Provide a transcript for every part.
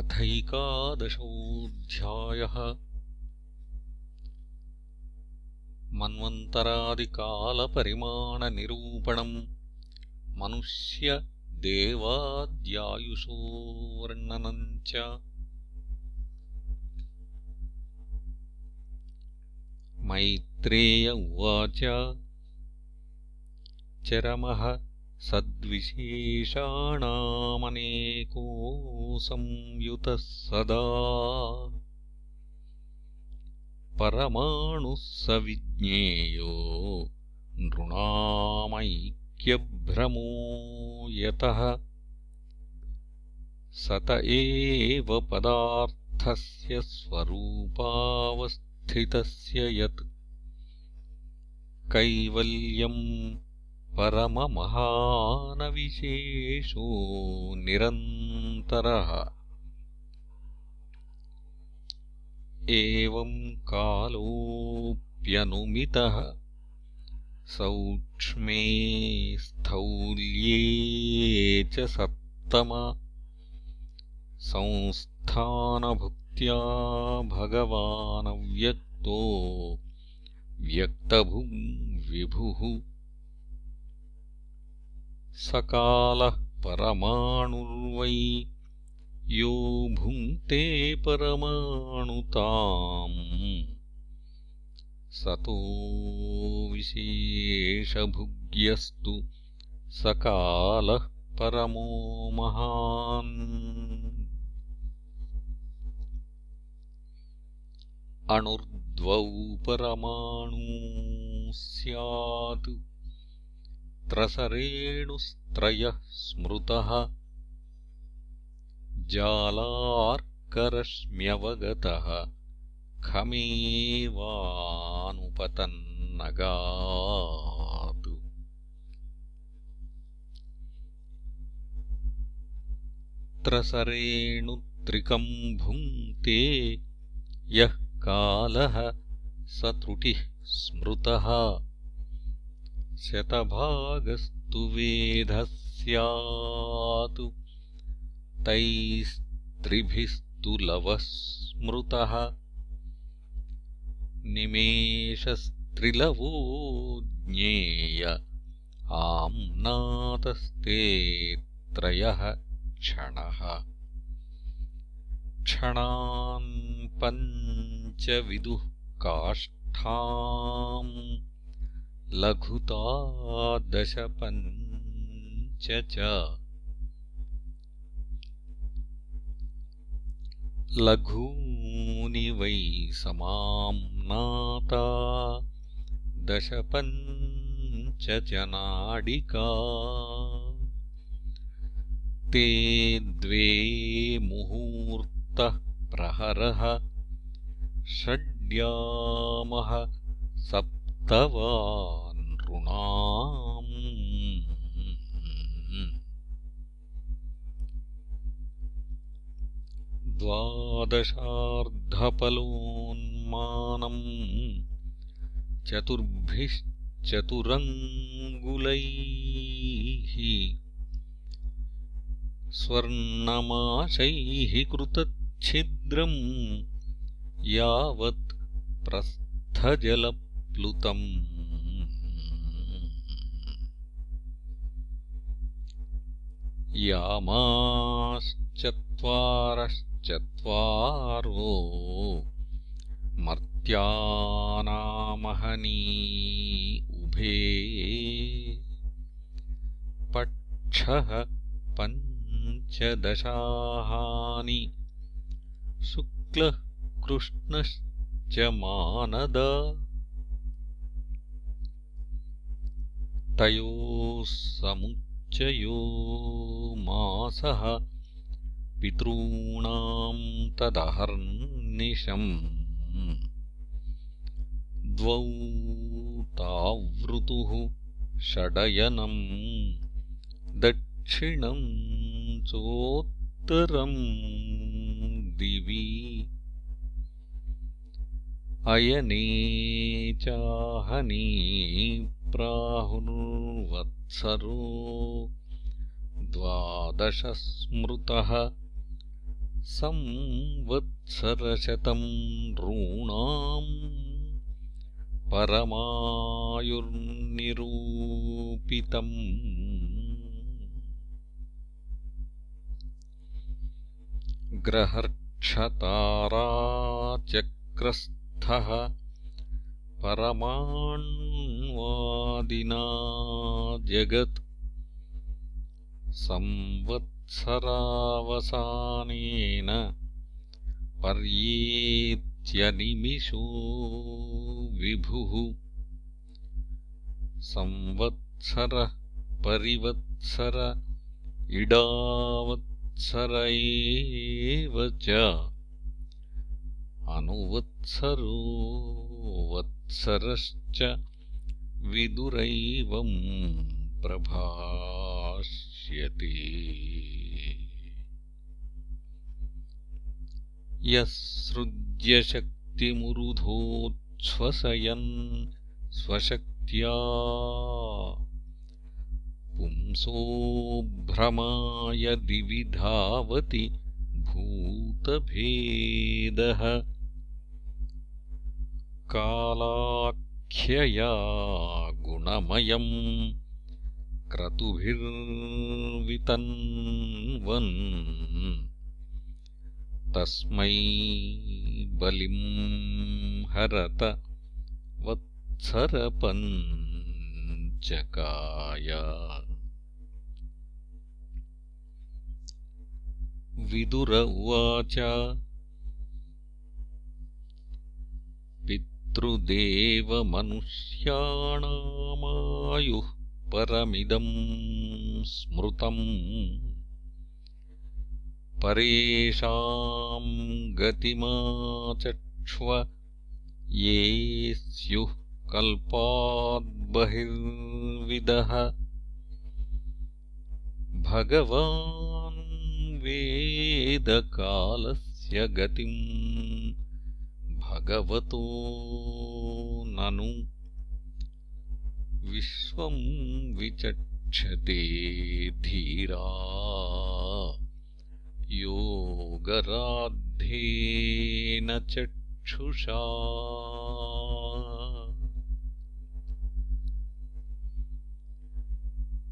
अथैकादशोऽध्यायः। मन्वन्तरादिकालपरिमाणनिरूपणम् मनुष्यदेवाद्यायुषोवर्णनम् च मैत्रेय उवाच। चरमः सद्विशेषाणामनेको संयुतः सदा। परमाणुः स विज्ञेयो नृणामैक्यभ्रमो यतः। सत एव पदार्थस्य स्वरूपावस्थितस्य यत्। कैवल्यम् परममहानविशेषो निरन्तरः। एवम् कालोऽप्यनुमितः सौक्ष्मे स्थौल्ये च सत्तम संस्थानभुक्त्या भगवानव्यक्तो व्यक्तभुग्विभुः सकालः परमाणुर्वै। यो भुङ्क्ते परमाणुताम्। सतो विशेषभुग्यस्तु सकालः परमो महान्। अणुर्द्वौ परमाणू स्यात् त्रसरेणुस्त्रयः स्मृतः। जालार्करश्म्यवगतः खमेवानुपतन्नगात्। त्रसरेणुत्रिकम् भुङ्क्ते यः कालः स त्रुटिः स्मृतः शतभागस्तु वेधः स्यात् तैस्त्रिभिस्तु लवः स्मृतः निमेषस्त्रिलवो ज्ञेय आम्नातस्ते त्रयः क्षणः। क्षणान् पञ्चविदुः काष्ठाम् लघुता दशपञ्च च लघूनि वै समाम्नाता दशपञ्च च नाडिका ते द्वे मुहूर्तः प्रहरः षड्यामः सप्तवा द्वादशार्धपलोन्मानम् चतुर्भिश्चतुरङ्गुलैः स्वर्णमाशैः कृतच्छिद्रम् यावत् प्रस्थजलप्लुतम् यामाश्चत्वारश्चत्वारो मर्त्यानामहनी उभे पक्षः पञ्चदशाहानि शुक्लः कृष्णश्च मानद तयोः समुच्चयो मासः पितॄणाम् तदहर्निशम्। द्वौ तावृतुः षडयनम् दक्षिणम् चोत्तरम् दिवि। अयने चाहनी प्राहुर्वत्सरो द्वादशस्मृतः संवत्सरशतं ऋणाम् परमायुर्निरूपितम्। ग्रहर्क्षताराचक्रस्थः जगत् संवत्सरावसानेन पर्येत्यनिमिषो विभुः। संवत्सरः परिवत्सर इडावत्सर एव च। अनुवत्सरो वत्सरश्च विदुरैवम् प्रभाष्यते। यः सृज्यशक्तिमुरुधोच्छ्वसयन् स्वशक्त्या पुंसोभ्रमाय दिवि धावति भूतभेदः कालाख्यया गुणमयम् क्रतुभिर्वितन्वन्। तस्मै बलिं हरत वत्सरपञ्चकाय। विदुर उवाच पितृदेवमनुष्याणामायुः परमिदम् स्मृतम्। परेषाम् गतिमाचक्ष्व ये स्युः कल्पाद्बहिर्विदः। भगवान् वेदकालस्य गतिम् भगवतो ननु विश्वम् विचक्षते धीरा। योगराद्धेन चक्षुषा।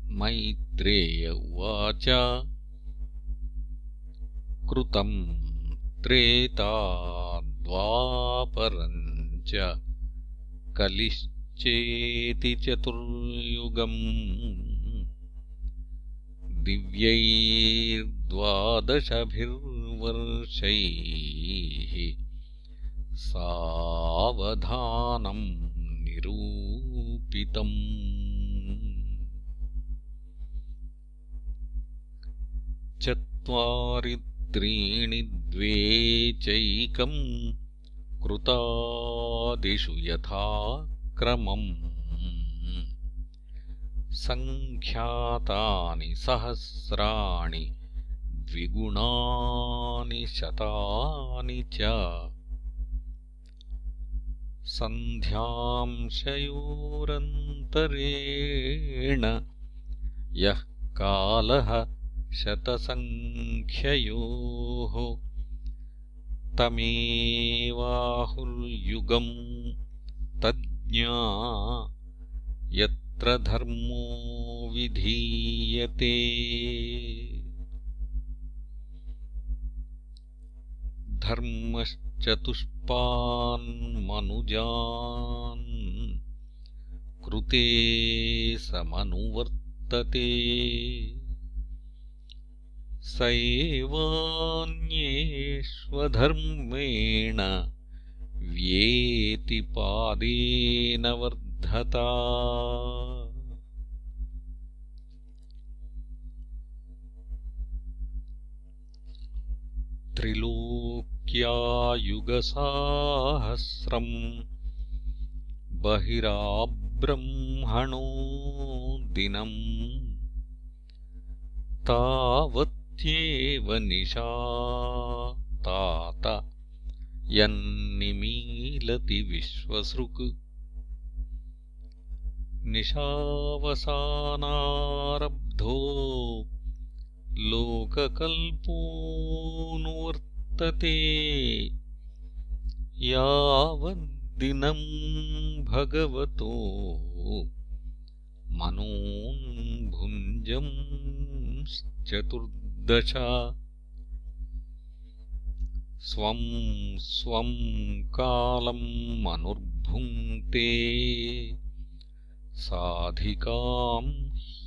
मैत्रेय उवाच कृतम् त्रेताद्वापरम् च कलिश्चेति चतुर्युगम् दिव्यैर्द्वादशभिर्वर्षैः सावधानम् निरूपितम्। चत्वारि त्रीणि द्वे चैकम् कृतादिषु यथा क्रमम्। सङ्ख्यातानि सहस्राणि द्विगुणानि शतानि च। सन्ध्यांशयोरन्तरेण यः कालः शतसङ्ख्ययोः तमेवाहुर्युगम् तज्ज्ञा यत् धर्मो विधीयते। धर्मश्चतुष्पान्मनुजान् कृते समनुवर्तते स एवान्येष्वधर्मेण व्येति पादेन वर्धता। त्रिलोक्यायुगसाहस्रम् बहिराब्रह्मणो दिनम् तावत्येव निशा तात यन्निमीलति विश्वसृक्। निशावसानारब्धो लोककल्पोऽनुवर्तते। यावद्दिनम् भगवतो मनोन्भुञ्जंश्चतुर्दश स्वं स्वं कालम् अनुर्भुङ्क्ते साधिकाम्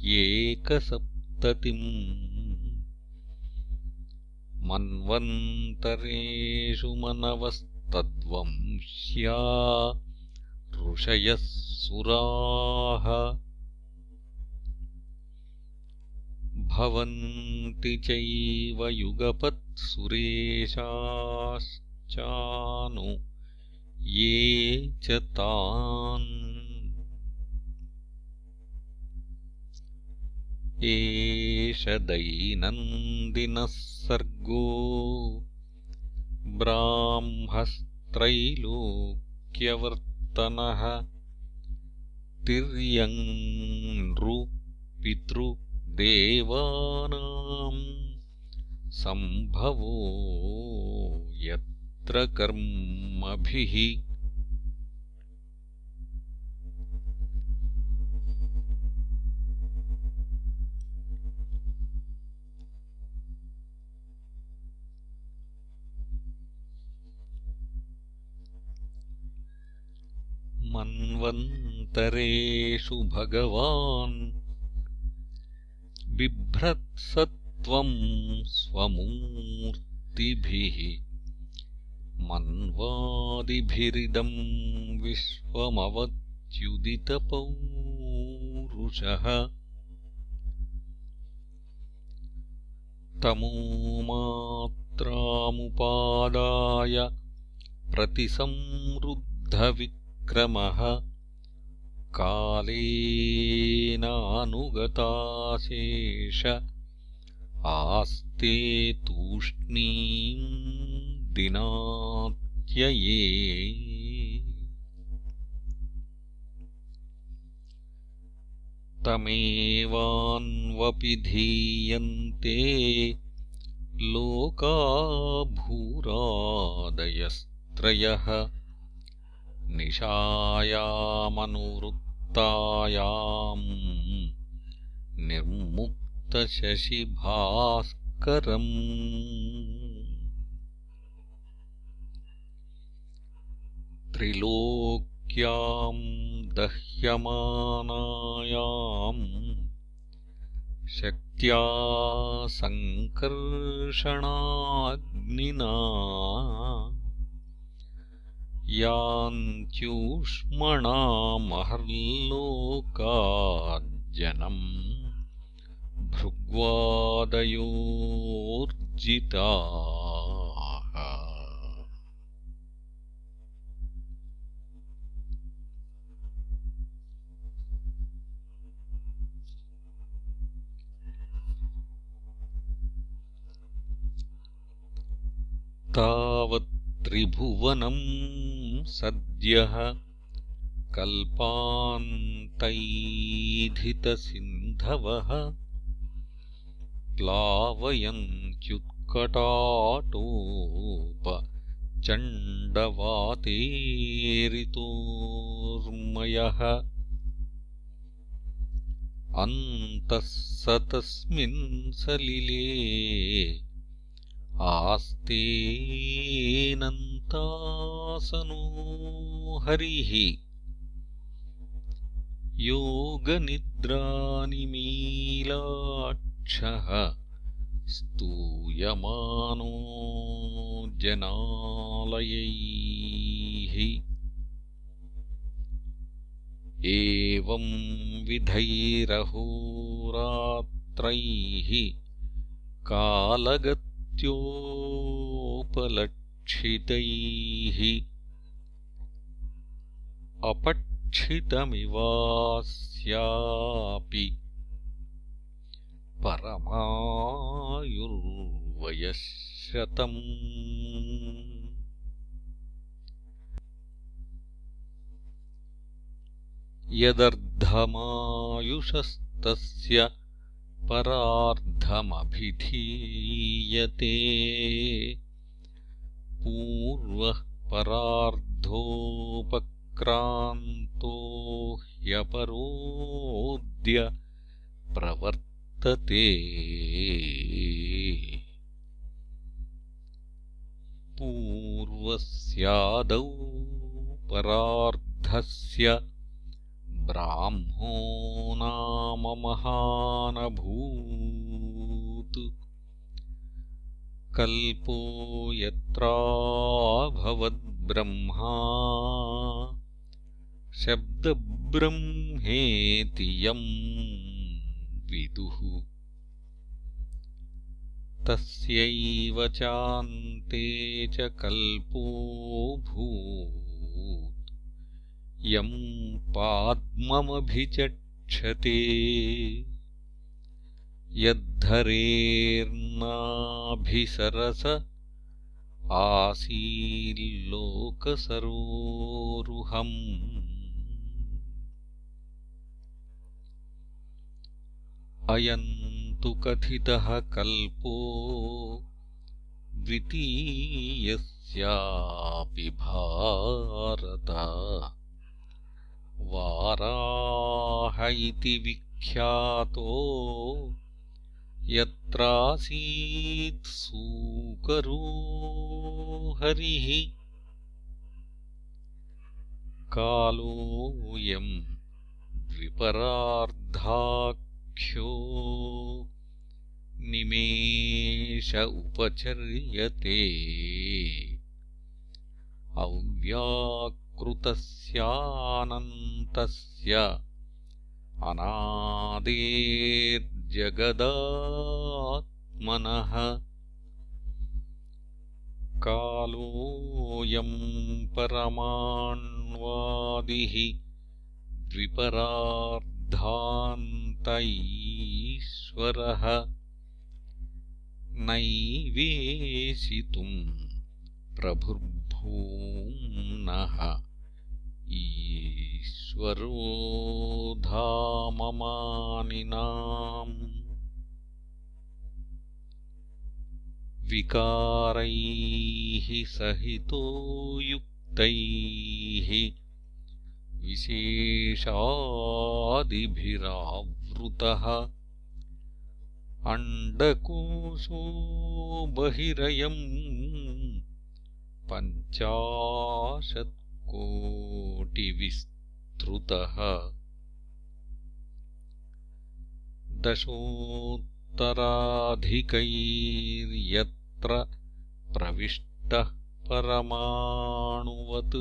ह्येकसप्ततिम् मन्वन्तरेषु मनवस्तद्वंश्या ऋषयः सुराः भवन्ति चैव युगपत्सुरेशाश्चानु ये च तान्। एष दैनन्दिनः सर्गो ब्राह्मस्त्रैलोक्यवर्तनः तिर्यङ्नृपितृ देवानाम् सम्भवो यत्र कर्मभिः। मन्वन्तरेषु भगवान् बिभ्रत्सत्वम् स्वमूर्तिभिः मन्वादिभिरिदम् विश्वमवत्युदितपौरुषः। तमोमात्रामुपादाय प्रतिसंरुद्धविक्रमः कालेनानुगताशेष आस्ते तूष्णीम् दिनात्यये। तमेवान्वपि धीयन्ते लोकाभूरादयस्त्रयः निशायामनुवृत्तायाम् निर्मुक्तशशिभास्करम् त्रिलोक्याम् दह्यमानायाम् शक्त्या सङ्कर्षणाग्निना यान्त्यूष्मणामहर्लोकाज्जनम् भृग्वादयोर्जिताः। तावत्त्रिभुवनम् सद्यः कल्पान्तैधितसिन्धवः प्लावयन्त्युत्कटाटोपचण्डवातेरितोर्मयः अन्तः स तस्मिन् सलिले आस्तेऽनन्तासनो हरिः योगनिद्रानिमीलाक्षः स्तूयमानो जनालयैः। एवं विधैरहोरात्रैः कालगत् ोपलक्षितैः अपक्षितमिवास्यापि परमायुर्वयशतम् यदर्धमायुषस्तस्य परार्ध इत्थमभिधीयते पूर्वः परार्धोपक्रान्तो ह्यपरोऽद्य प्रवर्तते। पूर्वस्यादौ परार्धस्य ब्राह्मो नाम महानभूत् कल्पो यत्राभवद्ब्रह्मा शब्दब्रह्मेति यम् विदुः। तस्यैव चान्ते च कल्पोऽभूत् यम् पाद्ममभिचक्षते। यद्धरेर्नाभिसरस आसील्लोकसरोरुहम्। अयम् तु कथितः कल्पो द्वितीयस्यापि भारत वाराह इति विख्यातो यत्रासीत् सूकरो हरिः। कालोऽयम् द्विपरार्धाख्यो निमेष उपचर्यते अव्याकृतस्यानन्तस्य अनादेर्जगदात्मनः कालोऽयम् परमाण्वादिः द्विपरार्धान्त ईश्वरः नैवेशितुम् प्रभुर्भूम्नः ईश्वरो धाममानिनाम् विकारैः सहितो युक्तैः विशेषादिभिरावृतः अण्डकोशो बहिरयम् पञ्चाशत्कोटिविस्तृतः दशोत्तराधिकैर्यत्र प्रविष्टः परमाणुवत्।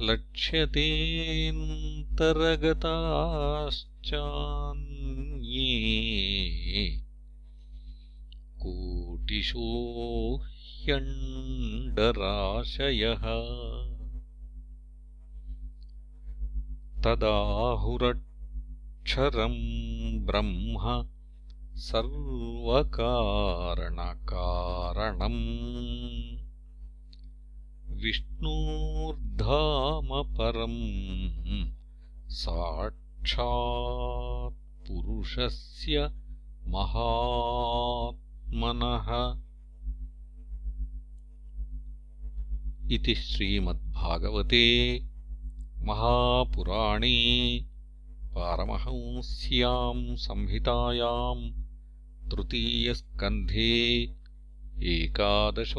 लक्ष्यतेऽन्तरगताश्चान्ये कोटिशो ह्यण्डराशयः तदाहुरक्षरम् ब्रह्म सर्वकारणकारणम्। विष्णोर्धामपरम् साक्षात्पुरुषस्य महात्मनः। इति श्रीमद्भागवते महापुराणे पारमहंस्याम् संहितायाम् तृतीयस्कन्धे एकादशोऽध्यायः